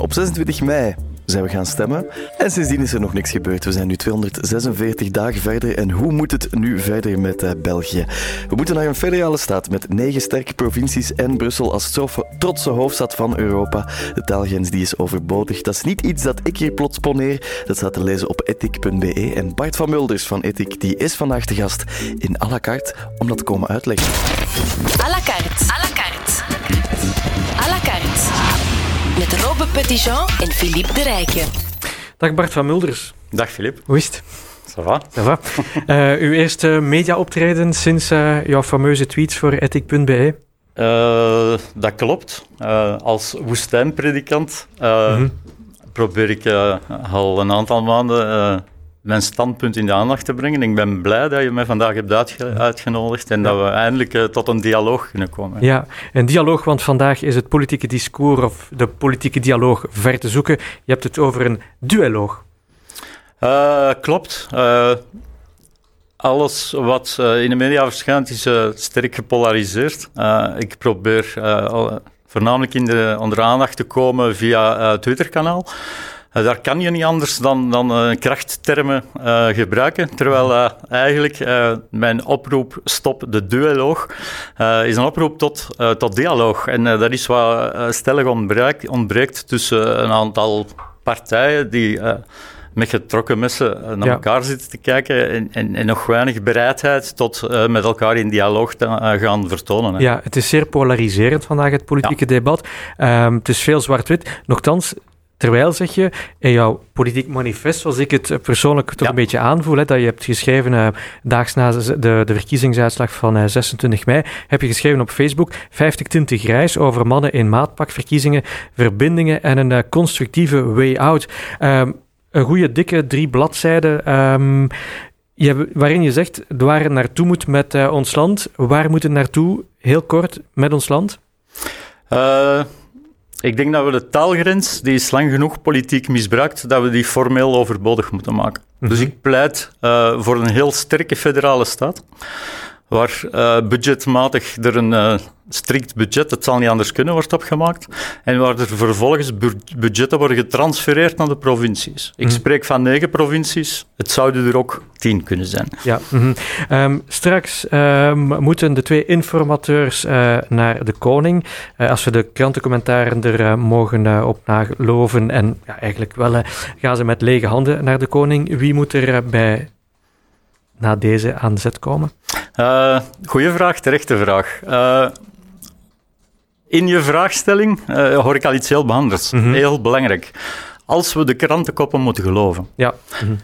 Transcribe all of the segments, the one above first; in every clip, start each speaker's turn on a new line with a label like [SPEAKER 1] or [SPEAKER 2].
[SPEAKER 1] Op 26 mei zijn we gaan stemmen en sindsdien is er nog niks gebeurd. We zijn nu 246 dagen verder en hoe moet het nu verder met uh, België? We moeten naar een federale staat met negen sterke provincies en Brussel als trotse hoofdstad van Europa. De taalgrens die is overbodig. Dat is niet iets dat ik hier plots poneer. Dat staat te lezen op ethic.be en Bart van Mulders van Ethic die is vandaag de gast in à la carte om dat te komen uitleggen.
[SPEAKER 2] À la carte. À la met Robbe Petitjean en Philippe de Rijken.
[SPEAKER 3] Dag Bart van Mulders.
[SPEAKER 4] Dag Philippe.
[SPEAKER 3] Hoe is het?
[SPEAKER 4] Ça va?
[SPEAKER 3] Ça va. uh, uw eerste media-optreden sinds uh, jouw fameuze tweets voor ethic.be?
[SPEAKER 4] Uh, dat klopt. als woestijnpredikant mm-hmm. probeer ik al een aantal maanden mijn standpunt in de aandacht te brengen. Ik ben blij dat je mij vandaag hebt uitgenodigd en dat we eindelijk uh, tot een dialoog kunnen komen.
[SPEAKER 3] Ja, een dialoog, want vandaag is het politieke discours of de politieke dialoog ver te zoeken. Je hebt het over een duoloog.
[SPEAKER 4] Uh, klopt. Uh, alles wat in de media verschijnt is sterk gepolariseerd. ik probeer voornamelijk in de, onder aandacht te komen via Twitter-kanaal. Uh, daar kan je niet anders dan, dan uh, krachttermen uh, gebruiken. Terwijl eigenlijk mijn oproep Stop de Duoloog is een oproep tot, tot dialoog. En dat is wat stellig ontbreekt, ontbreekt tussen een aantal partijen die met getrokken messen naar elkaar zitten te kijken en, en, en, nog weinig bereidheid tot uh, met elkaar in dialoog te uh, gaan vertonen. Hè.
[SPEAKER 3] Ja, het is zeer polariserend vandaag, het politieke ja. debat. Um, het is veel zwart-wit. Nochtans, Terwijl, zeg je, in jouw politiek manifest, zoals ik het persoonlijk toch een beetje aanvoel, hè, dat je hebt geschreven, uh, daags na de, de verkiezingsuitslag van uh, 26 mei, heb je geschreven op Facebook 50 tinten grijs over mannen in maatpakverkiezingen, verbindingen en een uh, constructieve way out. Um, een goede, dikke drie bladzijden. Um, je, waarin je zegt waar het naartoe moet met ons land. Waar moet het naartoe, heel kort, met ons land?
[SPEAKER 4] Ik denk dat we de taalgrens, die is lang genoeg politiek misbruikt, dat we die formeel overbodig moeten maken. Dus mhm. ik pleit uh, voor een heel sterke federale staat, waar uh, budgetmatig er een uh, strikt budget, het zal niet anders kunnen, wordt opgemaakt. En waar er vervolgens budgetten worden getransfereerd naar de provincies. Ik mhm. spreek van negen provincies, het zouden er ook tien kunnen zijn.
[SPEAKER 3] Ja, mm um, straks um, moeten de twee informateurs uh, naar de koning. Als we de krantencommentaren er mogen op nageloven. En ja, eigenlijk wel gaan ze met lege handen naar de koning. Wie moet er bij na deze aan zet komen?
[SPEAKER 4] goeie vraag, terechte vraag. In je vraagstelling uh, hoor ik al iets heel behandels. Mm Heel belangrijk. Als we de krantenkoppen moeten geloven.
[SPEAKER 3] Ja. Mm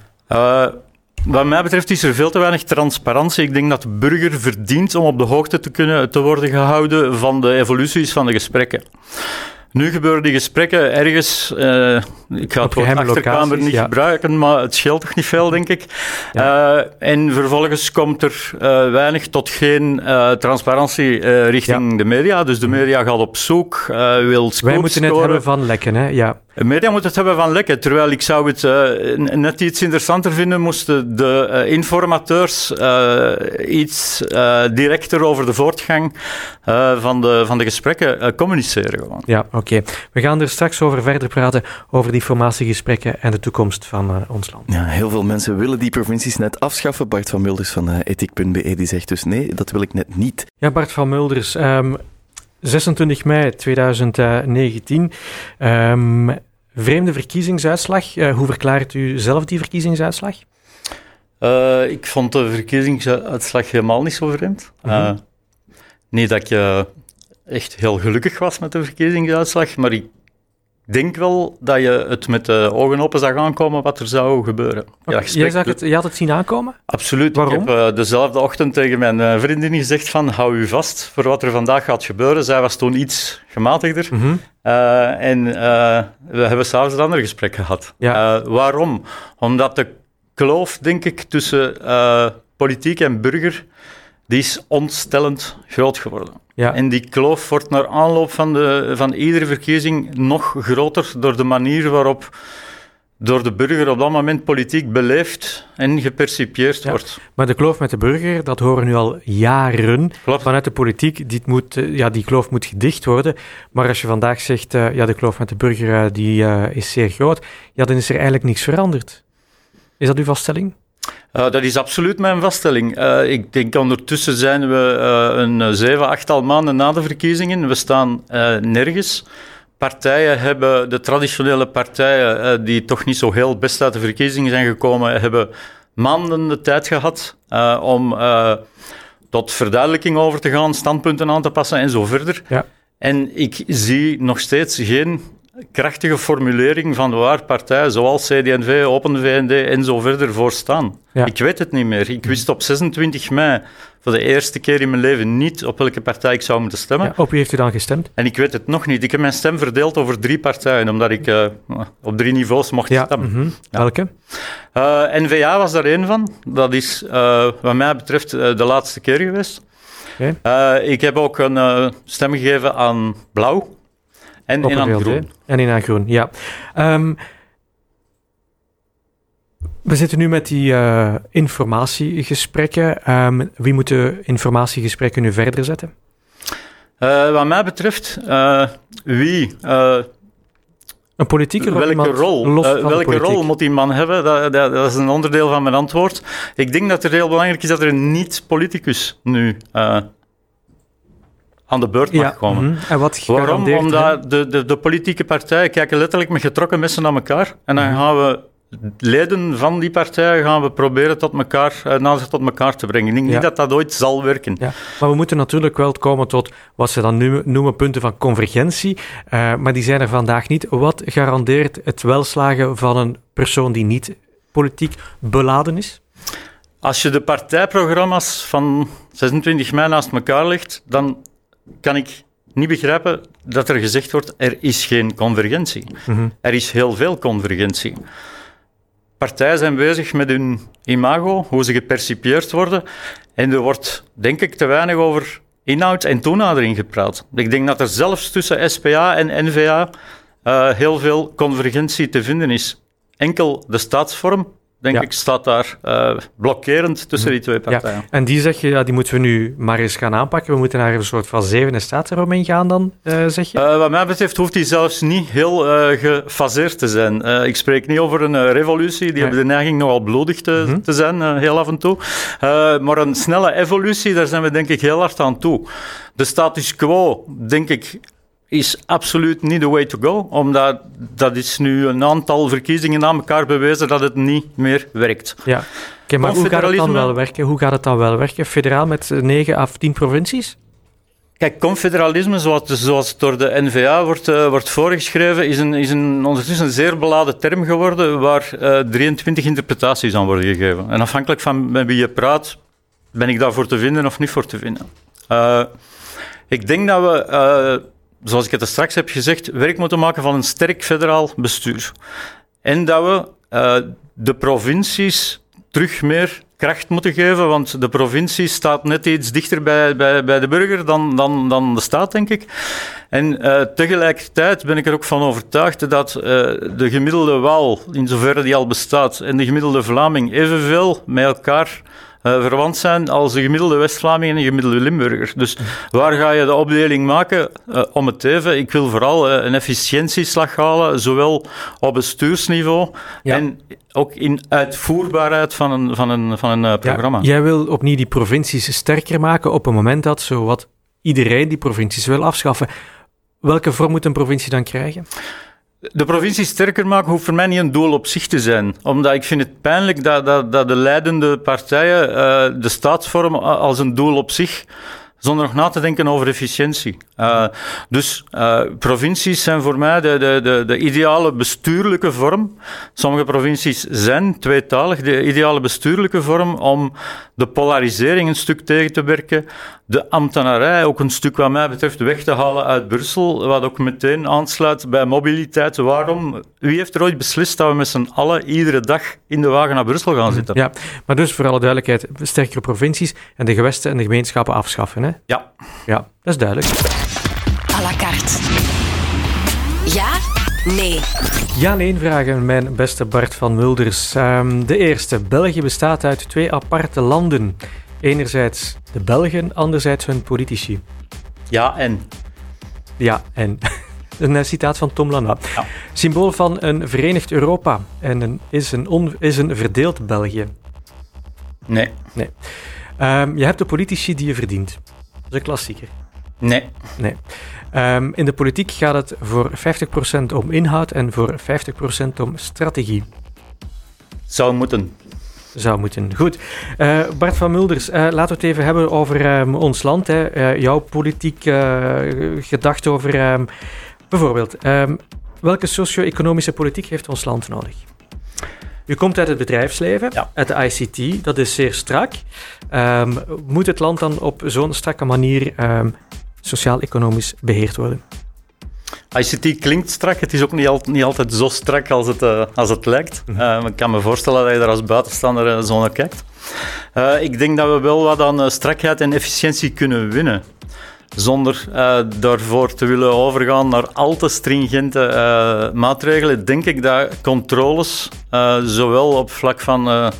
[SPEAKER 4] wat mij betreft is er veel te weinig transparantie. Ik denk dat de burger verdient om op de hoogte te kunnen te worden gehouden van de evoluties van de gesprekken. Nu gebeuren die gesprekken ergens, uh, ik ga het woord achterkamer niet gebruiken, maar het scheelt toch niet veel, denk ik. Ja. Uh, en vervolgens komt er uh, weinig tot geen transparantie richting ja. de media. Dus de media gaat op zoek, wil
[SPEAKER 3] Wij moeten het hebben van lekken, hè? Ja.
[SPEAKER 4] De media moet het hebben van lekken. Terwijl ik zou het net iets interessanter vinden, moesten de informateurs iets directer over de voortgang van, de, van de gesprekken communiceren. Gewoon.
[SPEAKER 3] Ja, oké. Okay. We gaan er straks over verder praten, over die formatiegesprekken en de toekomst van ons land.
[SPEAKER 1] Ja, heel veel mensen willen die provincies net afschaffen. Bart van Mulders van ethiek.be die zegt dus nee, dat wil ik net niet.
[SPEAKER 3] Ja, Bart van Mulders... Um, 26 mei 2019. Um, Vreemde verkiezingsuitslag. Uh, hoe verklaart u zelf die verkiezingsuitslag?
[SPEAKER 4] Uh, ik vond de verkiezingsuitslag helemaal niet zo vreemd. Mm -hmm. uh, niet dat ik echt heel gelukkig was met de verkiezingsuitslag, maar ik denk wel dat je het met de ogen open zag aankomen wat er zou gebeuren.
[SPEAKER 3] Okay. Ja, Jij zag het, je had het zien aankomen?
[SPEAKER 4] Absoluut.
[SPEAKER 3] Waarom?
[SPEAKER 4] Ik heb uh, dezelfde ochtend tegen mijn uh, vriendin gezegd van hou u vast voor wat er vandaag gaat gebeuren. Zij was toen iets gematigder. Mm -hmm. uh, en we hebben s'avonds een ander gesprek gehad. Ja. waarom? Omdat de kloof, denk ik, tussen politiek en burger, die is ontstellend groot geworden. Ja. En die kloof wordt naar aanloop van, de, van iedere verkiezing nog groter door de manier waarop door de burger op dat moment politiek beleefd en gepercipieerd wordt.
[SPEAKER 3] Maar de kloof met de burger, dat horen nu al jaren
[SPEAKER 4] Klopt.
[SPEAKER 3] vanuit de politiek. Die, moet, eh, ja, die kloof moet gedicht worden. Maar als je vandaag zegt, uh, ja, de kloof met de burger uh, die, uh, is zeer groot, ja, dan is er eigenlijk niks veranderd. Is dat uw vaststelling?
[SPEAKER 4] Uh, dat is absoluut mijn vaststelling. Uh, ik denk ondertussen zijn we uh, een zeven, achttal maanden na de verkiezingen. We staan nergens. Partijen hebben, de traditionele partijen, die toch niet zo heel best uit de verkiezingen zijn gekomen, hebben maanden de tijd gehad om tot verduidelijking over te gaan, standpunten aan te passen en zo verder.
[SPEAKER 3] Ja.
[SPEAKER 4] En ik zie nog steeds geen krachtige formulering van waar partijen zoals CD&V, Open VND en zo verder voor staan.
[SPEAKER 3] Ja.
[SPEAKER 4] Ik weet het niet meer. Ik wist op 26 mei voor de eerste keer in mijn leven niet op welke partij ik zou moeten stemmen.
[SPEAKER 3] Ja, op wie heeft u dan gestemd?
[SPEAKER 4] En ik weet het nog niet. Ik heb mijn stem verdeeld over drie partijen, omdat ik uh, op drie niveaus mocht
[SPEAKER 3] ja,
[SPEAKER 4] stemmen.
[SPEAKER 3] Mm -hmm. Welke?
[SPEAKER 4] Uh, N-VA was daar één van. Dat is uh, wat mij betreft de laatste keer geweest.
[SPEAKER 3] Okay.
[SPEAKER 4] ik heb ook een stem gegeven aan Blauw. En in aan groen.
[SPEAKER 3] En in aan groen, ja. Um, we zitten nu met die uh, informatiegesprekken. Um, wie moet de informatiegesprekken nu verder zetten?
[SPEAKER 4] Uh, wat mij betreft, uh, wie.
[SPEAKER 3] een politieke rol?
[SPEAKER 4] Welke, rol, welke rol moet die man hebben? Dat, dat, dat, is een onderdeel van mijn antwoord. Ik denk dat het heel belangrijk is dat er een niet-politicus nu aan de beurt mag
[SPEAKER 3] ja,
[SPEAKER 4] komen.
[SPEAKER 3] Mm -hmm. En wat
[SPEAKER 4] Waarom? Omdat de, de, de, politieke partijen kijken letterlijk met getrokken messen naar elkaar. En dan mm -hmm. gaan we leden van die partijen gaan we proberen tot elkaar, nader tot elkaar te brengen. Ik denk
[SPEAKER 3] ja.
[SPEAKER 4] niet dat dat ooit zal werken.
[SPEAKER 3] Ja. Maar we moeten natuurlijk wel komen tot wat ze dan nu noemen punten van convergentie. Uh, maar die zijn er vandaag niet. Wat garandeert het welslagen van een persoon die niet politiek beladen is?
[SPEAKER 4] Als je de partijprogramma's van 26 mei naast elkaar legt, dan kan ik niet begrijpen dat er gezegd wordt: er is geen convergentie.
[SPEAKER 3] Mm -hmm.
[SPEAKER 4] Er is heel veel convergentie. Partijen zijn bezig met hun imago, hoe ze gepercipieerd worden. En er wordt, denk ik, te weinig over inhoud en toenadering gepraat. Ik denk dat er zelfs tussen SPA en NVA uh, heel veel convergentie te vinden is. Enkel de staatsvorm, denk
[SPEAKER 3] Ja.
[SPEAKER 4] ik, staat daar uh, blokkerend tussen die twee partijen.
[SPEAKER 3] Ja. En die zeg je, ja, die moeten we nu maar eens gaan aanpakken. We moeten naar een soort van zevende staatsromein gaan dan, uh, zeg je?
[SPEAKER 4] Uh, wat mij betreft hoeft die zelfs niet heel gefaseerd te zijn. Ik spreek niet over een revolutie, die
[SPEAKER 3] Nee.
[SPEAKER 4] hebben de neiging nogal bloedig te,
[SPEAKER 3] Mhm.
[SPEAKER 4] te zijn, heel af en toe. Maar een snelle evolutie, daar zijn we denk ik heel hard aan toe. De status quo, denk ik, is absoluut niet the way to go, omdat dat is nu een aantal verkiezingen na elkaar bewezen dat het niet meer werkt.
[SPEAKER 3] Ja. Maar hoe gaat het dan wel werken? Hoe gaat het dan wel werken? Federaal met eh, 9 of 10 provincies?
[SPEAKER 4] Kijk, confederalisme, zoals, zoals het door de NVA wordt, uh, wordt voorgeschreven, is, een, is een, ondertussen een zeer beladen term geworden waar uh, 23 interpretaties aan worden gegeven. En afhankelijk van met wie je praat, ben ik daarvoor te vinden of niet voor te vinden. Uh, ik denk dat we, zoals ik het er straks heb gezegd, werk moeten maken van een sterk federaal bestuur. En dat we uh, de provincies terug meer kracht moeten geven, want de provincie staat net iets dichter bij, bij, bij de burger dan, dan, dan de staat, denk ik. En uh, tegelijkertijd ben ik er ook van overtuigd dat uh, de gemiddelde Waal, in zoverre die al bestaat, en de gemiddelde Vlaming evenveel met elkaar verwant zijn als de gemiddelde West-Vlaming en de gemiddelde Limburger. Dus waar ga je de opdeling maken? Uh, om het even, ik wil vooral uh, een efficiëntieslag halen, zowel op bestuursniveau
[SPEAKER 3] Ja.
[SPEAKER 4] en ook in uitvoerbaarheid van een, van een, van een programma.
[SPEAKER 3] Ja, jij wil opnieuw die provincies sterker maken op een moment dat zowat iedereen die provincies wil afschaffen. Welke vorm moet een provincie dan krijgen?
[SPEAKER 4] De provincie sterker maken hoeft voor mij niet een doel op zich te zijn. Omdat ik vind het pijnlijk dat, dat, dat de leidende partijen uh, de staatsvorm als een doel op zich zonder nog na te denken over efficiëntie. Uh, dus uh, provincies zijn voor mij de, de, de, de, ideale bestuurlijke vorm. Sommige provincies zijn tweetalig, de ideale bestuurlijke vorm om de polarisering een stuk tegen te werken, de ambtenarij ook een stuk wat mij betreft weg te halen uit Brussel, wat ook meteen aansluit bij mobiliteit. Waarom? Wie heeft er ooit beslist dat we met z'n allen iedere dag in de wagen naar Brussel gaan zitten?
[SPEAKER 3] Ja, maar dus voor alle duidelijkheid, sterkere provincies en de gewesten en de gemeenschappen afschaffen, hè?
[SPEAKER 4] Ja.
[SPEAKER 3] Ja, dat is duidelijk.
[SPEAKER 2] à la carte. Ja, nee.
[SPEAKER 3] Ja één vragen, mijn beste Bart van Mulders. Ehm, de eerste. België bestaat uit twee aparte landen. Enerzijds de Belgen, anderzijds hun politici.
[SPEAKER 4] Ja, en?
[SPEAKER 3] Ja, en... Een eh, citaat van Tom Lanois.
[SPEAKER 4] Ja.
[SPEAKER 3] Symbool van een verenigd Europa en een, is, een on, is een verdeeld België.
[SPEAKER 4] Nee.
[SPEAKER 3] Nee. Ehm, je hebt de politici die je verdient. Dat is een klassieker.
[SPEAKER 4] Nee.
[SPEAKER 3] Nee. Ehm, in de politiek gaat het voor 50% om inhoud en voor 50% om strategie.
[SPEAKER 4] Zou moeten.
[SPEAKER 3] Zou moeten. Goed. Eh, Bart van Mulders, eh, laten we het even hebben over ehm, ons land. Hè. Eh, jouw politiek gedachte over ehm, bijvoorbeeld. ehm, welke socio-economische politiek heeft ons land nodig? U komt uit het bedrijfsleven,
[SPEAKER 4] Ja.
[SPEAKER 3] uit de ICT, dat is zeer strak. Moet het land dan op zo'n strakke manier sociaal-economisch beheerd worden?
[SPEAKER 4] ICT klinkt strak, het is ook niet, al- niet altijd zo strak als het, eh, als het lijkt.
[SPEAKER 3] Mhm.
[SPEAKER 4] Eh, ik kan me voorstellen dat je daar als buitenstaander eh, zo naar kijkt. Ik denk dat we wel wat aan strakheid en efficiëntie kunnen winnen. Zonder daarvoor te willen overgaan naar al te stringente maatregelen, denk ik dat controles, zowel op vlak van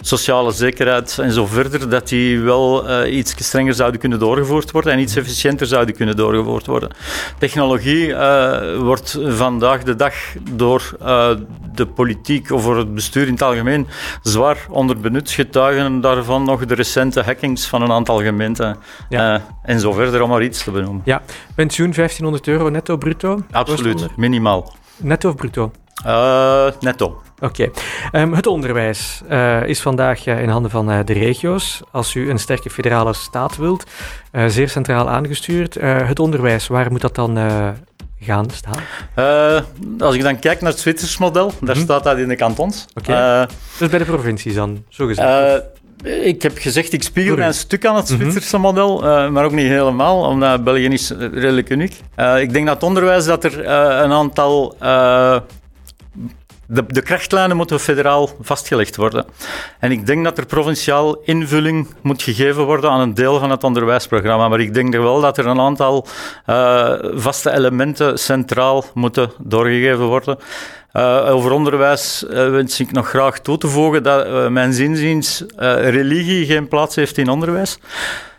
[SPEAKER 4] sociale zekerheid en zo verder, dat die wel eh, iets strenger zouden kunnen doorgevoerd worden en iets efficiënter zouden kunnen doorgevoerd worden. Technologie eh, wordt vandaag de dag door eh, de politiek of door het bestuur in het algemeen zwaar onderbenut. Getuigen daarvan nog de recente hackings van een aantal gemeenten
[SPEAKER 3] Ja.
[SPEAKER 4] en zo verder, om maar iets te benoemen.
[SPEAKER 3] Ja, pensioen 1500 euro netto bruto?
[SPEAKER 4] Absoluut, minimaal.
[SPEAKER 3] Netto of bruto?
[SPEAKER 4] Netto.
[SPEAKER 3] Oké. Ehm, het onderwijs eh, is vandaag eh, in handen van de regio's. Als u een sterke federale staat wilt, zeer centraal aangestuurd. Het onderwijs, waar moet dat dan gaan staan?
[SPEAKER 4] Als ik dan kijk naar het Zwitsers model, daar
[SPEAKER 3] Mhm.
[SPEAKER 4] staat dat in de kantons.
[SPEAKER 3] Oké.
[SPEAKER 4] Eh,
[SPEAKER 3] Dus bij de provincies dan, zo gezegd.
[SPEAKER 4] Ik heb gezegd, ik spiegel
[SPEAKER 3] Sorry.
[SPEAKER 4] mijn stuk aan het
[SPEAKER 3] Mhm.
[SPEAKER 4] Zwitserse model, maar ook niet helemaal, omdat België is redelijk uniek. Ik denk dat het onderwijs dat er een aantal... de, de krachtlijnen moeten federaal vastgelegd worden. En ik denk dat er provinciaal invulling moet gegeven worden aan een deel van het onderwijsprogramma. Maar ik denk er wel dat er een aantal eh, vaste elementen centraal moeten doorgegeven worden. Eh, over onderwijs eh, wens ik nog graag toe te voegen dat mijn zinziens religie geen plaats heeft in onderwijs.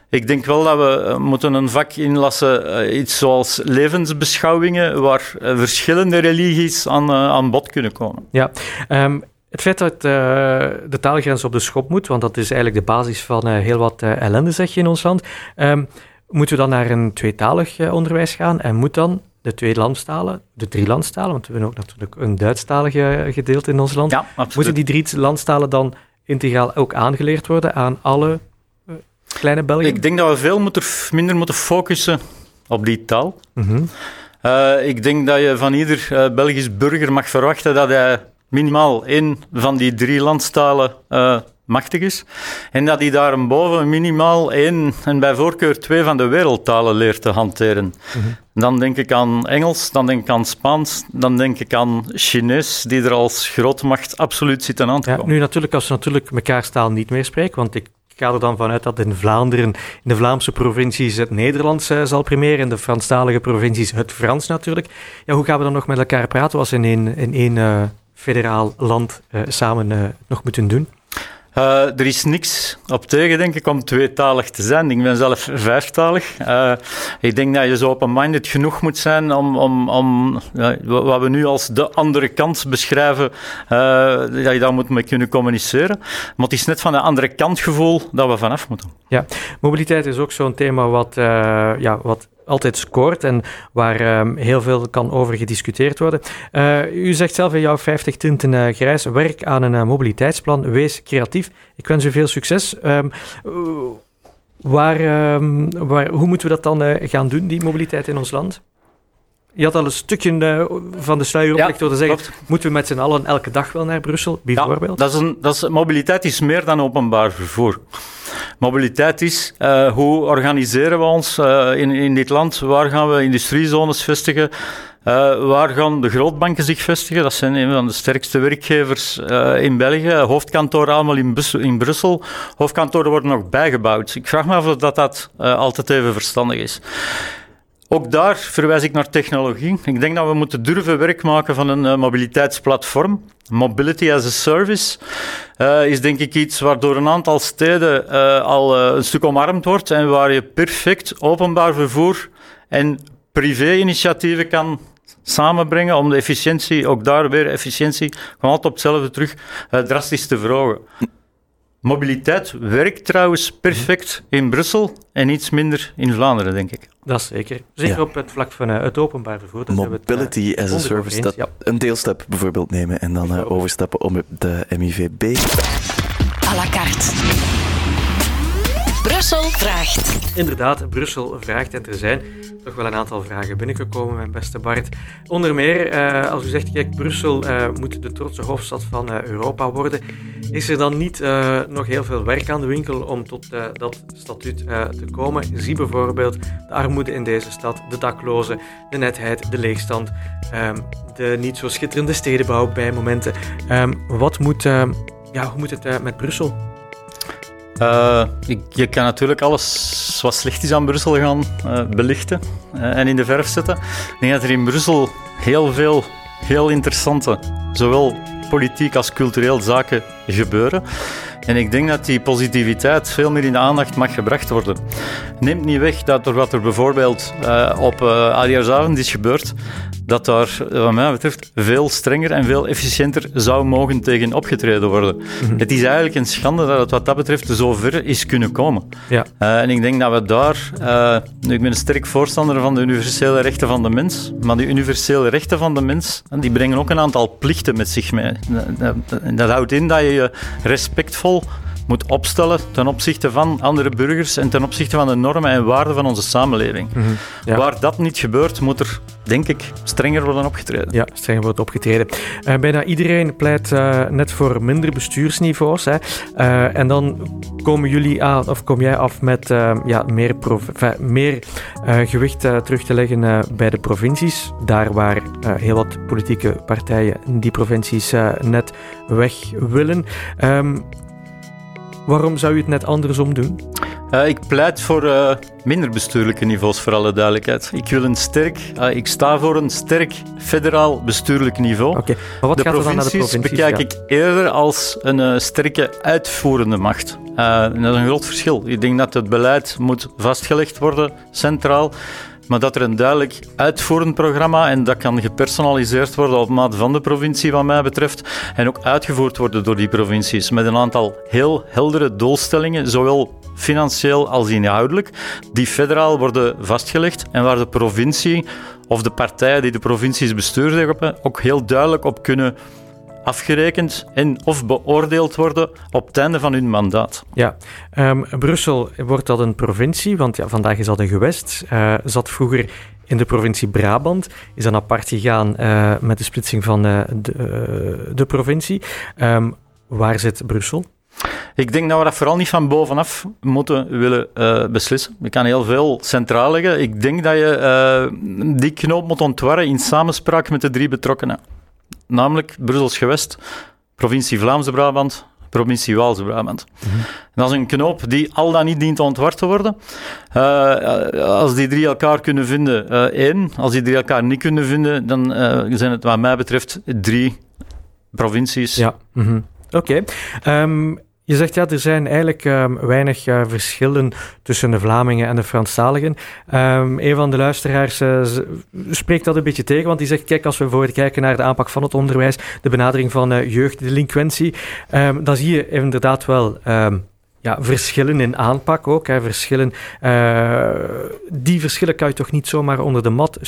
[SPEAKER 4] Ik denk wel dat we eh, moeten een vak inlassen, eh, iets zoals levensbeschouwingen, waar eh, verschillende religies aan, aan bod kunnen komen.
[SPEAKER 3] Ja. Ehm, het feit dat de taalgrens op de schop moet, want dat is eigenlijk de basis van heel wat ellende, zeg je in ons land. Ehm, moeten we dan naar een tweetalig onderwijs gaan en moet dan de twee landstalen, de drie landstalen, want we hebben ook natuurlijk een Duitsstalig eh, gedeelte in ons land,
[SPEAKER 4] Ja, absoluut.
[SPEAKER 3] moeten die drie landstalen dan integraal ook aangeleerd worden aan alle kleine Belgen?
[SPEAKER 4] Ik denk dat we veel moeten, minder moeten focussen op die taal.
[SPEAKER 3] Mhm.
[SPEAKER 4] Eh, ik denk dat je van ieder eh, Belgisch burger mag verwachten dat hij minimaal één van die drie landstalen eh, machtig is. En dat hij daarboven minimaal één en bij voorkeur twee van de wereldtalen leert te hanteren. Dan denk ik aan Engels, dan denk ik aan Spaans, dan denk ik aan Chinees, die er als grootmacht absoluut zitten aan te
[SPEAKER 3] Ja,
[SPEAKER 4] komen.
[SPEAKER 3] nu natuurlijk, als we natuurlijk mekaars taal niet meer spreken, want ik ga er dan vanuit dat in Vlaanderen, in de Vlaamse provincies, het Nederlands eh, zal primeren, in de Franstalige provincies het Frans natuurlijk. Ja, hoe gaan we dan nog met elkaar praten als we in één, in één eh, federaal land eh, samen nog moeten doen?
[SPEAKER 4] Eh, er is niks op tegen, denk ik, om tweetalig te zijn. Ik ben zelf vijftalig. Eh, ik denk dat je zo open-minded genoeg moet zijn om, om, om ja, wat we nu als de andere kant beschrijven, eh, dat je daar moet mee kunnen communiceren. Maar het is net van de andere kant gevoel dat we vanaf moeten.
[SPEAKER 3] Mobiliteit is ook zo'n thema wat, ja, wat altijd scoort en waar ehm, heel veel kan over gediscuteerd worden. Eh, u zegt zelf in jouw 50 tinten eh, grijs, werk aan een eh, mobiliteitsplan, wees creatief. Ik wens u veel succes. Ehm, eh, waar, ehm, waar, hoe moeten we dat dan gaan doen, die mobiliteit in ons land? Je had al een stukje eh, van de sluier opgelegd door te zeggen,
[SPEAKER 4] klopt.
[SPEAKER 3] moeten we met z'n allen elke dag wel naar Brussel, bijvoorbeeld?
[SPEAKER 4] Ja, dat is een, dat is, mobiliteit is meer dan openbaar vervoer. Mobiliteit is eh, hoe organiseren we ons eh, in, in dit land? Waar gaan we industriezones vestigen? Waar gaan de grootbanken zich vestigen? Dat zijn een van de sterkste werkgevers in België. Hoofdkantoren allemaal in, Bus- in Brussel. Hoofdkantoren worden nog bijgebouwd. Ik vraag me af of dat, dat altijd even verstandig is. Ook daar verwijs ik naar technologie. Ik denk dat we moeten durven werk maken van een uh, mobiliteitsplatform. Mobility as a service uh, is denk ik iets waardoor een aantal steden uh, al een stuk omarmd wordt en waar je perfect openbaar vervoer en privé-initiatieven kan samenbrengen om de efficiëntie, ook daar weer efficiëntie, gewoon altijd op hetzelfde terug, drastisch te verhogen. Mobiliteit werkt trouwens perfect in Brussel en iets minder in Vlaanderen, denk ik.
[SPEAKER 3] Dat is zeker. Zeker op het vlak van uh, het openbaar vervoer.
[SPEAKER 1] Mobility het, uh, as a service. Dat, ja. Een deelstap bijvoorbeeld nemen en dan uh, overstappen om de MIVB.
[SPEAKER 2] À la carte. Brussel vraagt.
[SPEAKER 3] Inderdaad, Brussel vraagt en er zijn toch wel een aantal vragen binnengekomen, mijn beste Bart. Onder meer, uh, als u zegt, kijk, Brussel uh, moet de trotse hoofdstad van uh, Europa worden. Is er dan niet nog heel veel werk aan de winkel om tot dat statuut te komen? Zie bijvoorbeeld de armoede in deze stad, de daklozen, de netheid, de leegstand, um, de niet zo schitterende stedenbouw bij momenten. Um, wat moet, ja, hoe moet het met Brussel?
[SPEAKER 4] Uh, je kan natuurlijk alles wat slecht is aan Brussel gaan uh, belichten uh, en in de verf zetten. Ik denk dat er in Brussel heel veel heel interessante, zowel politiek als cultureel zaken gebeuren. En ik denk dat die positiviteit veel meer in de aandacht mag gebracht worden. Neemt niet weg dat er wat er bijvoorbeeld op uh, is gebeurd, dat daar, wat mij betreft, veel strenger en veel efficiënter zou mogen tegen opgetreden worden. Mhm. Het is eigenlijk een schande dat het wat dat betreft zo ver is kunnen komen. Ja. Uh, en ik denk dat we daar, uh, nu, ik ben een sterk voorstander van de universele rechten van de mens, maar die universele rechten van de mens, die brengen ook een aantal plichten met zich mee. Dat, dat houdt in dat je je respectvol moet opstellen ten opzichte van andere burgers en ten opzichte van de normen en waarden van onze samenleving. Mhm, Waar dat niet gebeurt, moet er, denk ik, strenger worden opgetreden.
[SPEAKER 3] Ja, strenger wordt opgetreden. Uh, bijna iedereen pleit uh, net voor minder bestuursniveaus. Hè. Uh, en dan komen jullie aan, of kom jij af met ja, meer, meer gewicht terug te leggen bij de provincies. Daar waar heel wat politieke partijen die provincies net weg willen. Um, Waarom zou je het net andersom doen?
[SPEAKER 4] Uh, ik pleit voor uh, minder bestuurlijke niveaus, voor alle duidelijkheid. Ik wil een sterk, uh, ik sta voor een sterk federaal bestuurlijk niveau.
[SPEAKER 3] Okay. Maar wat de, gaat provincies dan naar de provincies
[SPEAKER 4] bekijk ik eerder als een sterke uitvoerende macht. dat is een groot verschil. Ik denk dat het beleid moet vastgelegd worden, centraal maar dat er een duidelijk uitvoerend programma en dat kan gepersonaliseerd worden op maat van de provincie, wat mij betreft, en ook uitgevoerd worden door die provincies met een aantal heel heldere doelstellingen, zowel financieel als inhoudelijk, die federaal worden vastgelegd en waar de provincie of de partijen die de provincies besturen ook heel duidelijk op kunnen afgerekend en of beoordeeld worden op het einde van hun mandaat.
[SPEAKER 3] Ja, um, Brussel wordt dat een provincie, want ja, vandaag is dat een gewest. Uh, zat vroeger in de provincie Brabant, is dan apart gegaan uh, met de splitsing van uh, de, de, provincie. Um, waar zit Brussel?
[SPEAKER 4] Ik denk dat we dat vooral niet van bovenaf moeten willen beslissen. Je kan heel veel centraal leggen. Ik denk dat je die knoop moet ontwarren in samenspraak met de drie betrokkenen namelijk Brussels gewest, provincie Vlaamse-Brabant, provincie Waalse-Brabant. Mhm. Dat is een knoop die al dan niet dient ontward te worden. Uh, als die drie elkaar kunnen vinden, uh, één. Als die drie elkaar niet kunnen vinden, dan zijn het wat mij betreft drie provincies.
[SPEAKER 3] Ja, mm oké. Okay. Ehm, je zegt ja, er zijn eigenlijk um, weinig uh, verschillen tussen de Vlamingen en de Franstaligen. Um, een van de luisteraars uh, spreekt dat een beetje tegen, want die zegt: kijk, als we bijvoorbeeld kijken naar de aanpak van het onderwijs, de benadering van uh, jeugddelinquentie, um, dan zie je inderdaad wel. ja, verschillen in aanpak ook. Hè, verschillen, die verschillen kan je toch niet zomaar onder de mat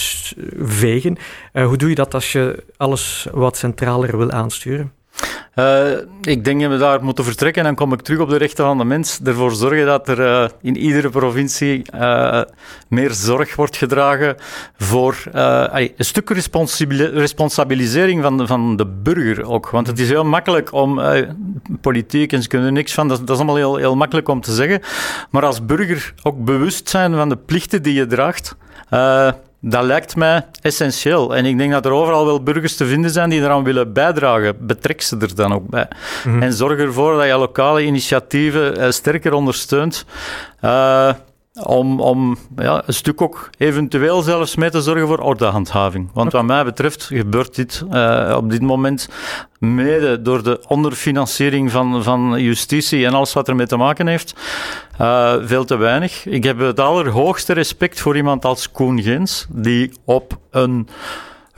[SPEAKER 3] vegen. hoe doe je dat als je alles wat centraler wil aansturen?
[SPEAKER 4] Uh, ik denk dat we daar moeten vertrekken. En dan kom ik terug op de rechten van de mens. Ervoor zorgen dat er uh, in iedere provincie uh, meer zorg wordt gedragen voor een stuk responsabilisering van de, van de burger ook. Want het is heel makkelijk om politiek en ze kunnen niks van, dat, dat, is allemaal heel, heel makkelijk om te zeggen. Maar als burger ook bewust zijn van de plichten die je draagt. Dat lijkt mij essentieel. En ik denk dat er overal wel burgers te vinden zijn die eraan willen bijdragen. Betrek ze er dan ook bij. Mhm. En zorg ervoor dat je lokale initiatieven uh, sterker ondersteunt. Uh, om, om ja, een stuk ook eventueel zelfs mee te zorgen voor ordehandhaving. Want wat mij betreft gebeurt dit uh, op dit moment mede door de onderfinanciering van, van justitie en alles wat ermee te maken heeft, uh, veel te weinig. Ik heb het allerhoogste respect voor iemand als Koen Gens, die op een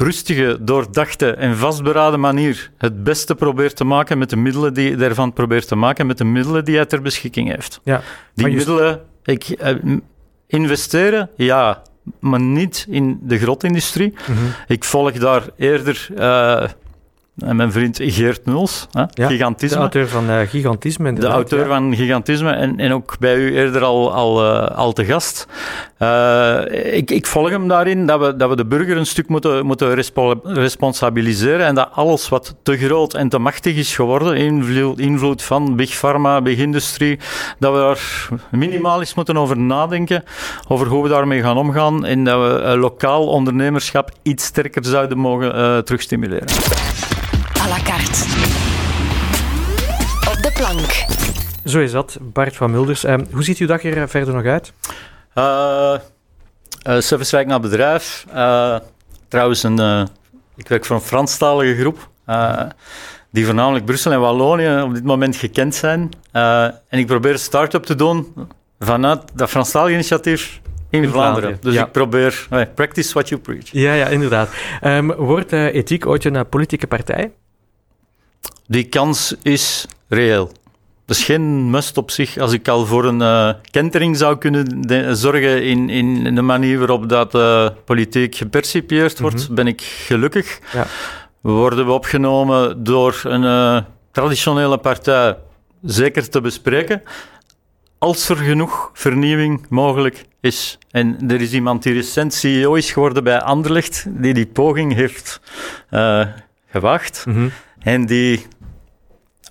[SPEAKER 4] rustige, doordachte en vastberaden manier het beste probeert te maken met de middelen die hij ervan probeert te maken, met de middelen die hij ter beschikking heeft. Ja, die middelen, ik, eh, investeren, ja, maar niet in de grotindustrie. Mm Ik volg daar eerder uh, en mijn vriend Geert Nuls, hè? Gigantisme.
[SPEAKER 3] De auteur van uh, Gigantisme.
[SPEAKER 4] De auteur van Gigantisme en, en ook bij u eerder al, al, uh, al te gast. Uh, ik, ik volg hem daarin dat we, dat we de burger een stuk moeten, moeten respo responsabiliseren en dat alles wat te groot en te machtig is geworden, invloed, invloed van Big Pharma, Big Industry, dat we daar minimaal eens moeten over nadenken, over hoe we daarmee gaan omgaan en dat we lokaal ondernemerschap iets sterker zouden mogen terugstimuleren
[SPEAKER 2] la carte. Op de plank.
[SPEAKER 3] Zo is dat, Bart van Mulders. Uh, hoe ziet uw dag er verder nog uit?
[SPEAKER 4] Uh, uh, servicewerk naar bedrijf. Uh, trouwens, een, ik werk voor een Franstalige groep. die voornamelijk Brussel en Wallonië op dit moment gekend zijn. en ik probeer een start-up te doen vanuit dat Franstalige initiatief in, Vlaanderen. Dus ik probeer, practice what you preach.
[SPEAKER 3] Ja, ja inderdaad. Um, wordt ethiek ooit een politieke partij?
[SPEAKER 4] Die kans is reëel. Dat is geen must op zich. Als ik al voor een uh, kentering zou kunnen zorgen in, in de manier waarop dat uh, politiek gepercipieerd wordt, mhm. ben ik gelukkig. Ja. Worden we opgenomen door een uh, traditionele partij zeker te bespreken, als er genoeg vernieuwing mogelijk is. En er is iemand die recent CEO is geworden bij Anderlecht, die die poging heeft gewacht. Mm -hmm. En die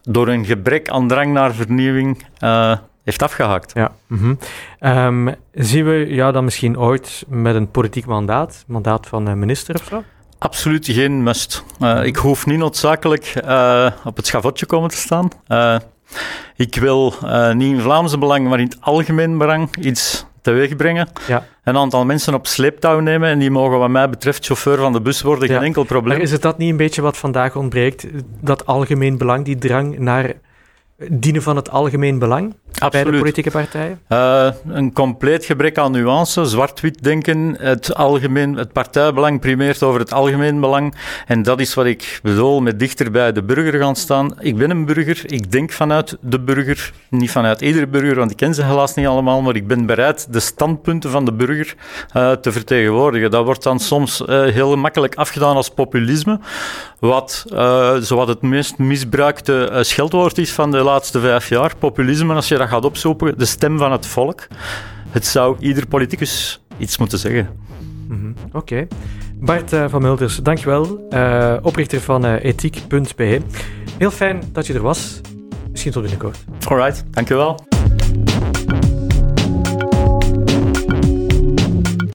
[SPEAKER 4] door een gebrek aan drang naar vernieuwing uh, heeft afgehaakt.
[SPEAKER 3] Ja. Mm -hmm. zien we jou dan misschien ooit met een politiek mandaat, mandaat van een minister of zo?
[SPEAKER 4] Absoluut geen must. Uh, ik hoef niet noodzakelijk uh, op het schavotje komen te staan. ik wil niet in Vlaamse belang, maar in het algemeen belang iets teweeg brengen. Ja. Een aantal mensen op sleeptouw nemen en die mogen, wat mij betreft, chauffeur van de bus worden. Geen enkel probleem.
[SPEAKER 3] Maar is het dat niet een beetje wat vandaag ontbreekt? Dat algemeen belang, die drang naar dienen van het algemeen belang? Absoluut. bij de politieke partijen?
[SPEAKER 4] Uh, een compleet gebrek aan nuance, zwart-wit denken, het, algemeen, het partijbelang primeert over het algemeen belang. En dat is wat ik bedoel met dichter bij de burger gaan staan. Ik ben een burger, ik denk vanuit de burger, niet vanuit iedere burger, want ik ken ze helaas niet allemaal, maar ik ben bereid de standpunten van de burger uh, te vertegenwoordigen. Dat wordt dan soms uh, heel makkelijk afgedaan als populisme, wat zowat het meest misbruikte scheldwoord is van de laatste vijf jaar. Populisme, als je dat gaat opzoeken, de stem van het volk. Het zou ieder politicus iets moeten zeggen.
[SPEAKER 3] Mm Oké. Bart uh, van Mulders, dankjewel. Uh, oprichter van uh, ethiek.be. Heel fijn dat je er was. Misschien tot binnenkort.
[SPEAKER 4] Alright, dankjewel.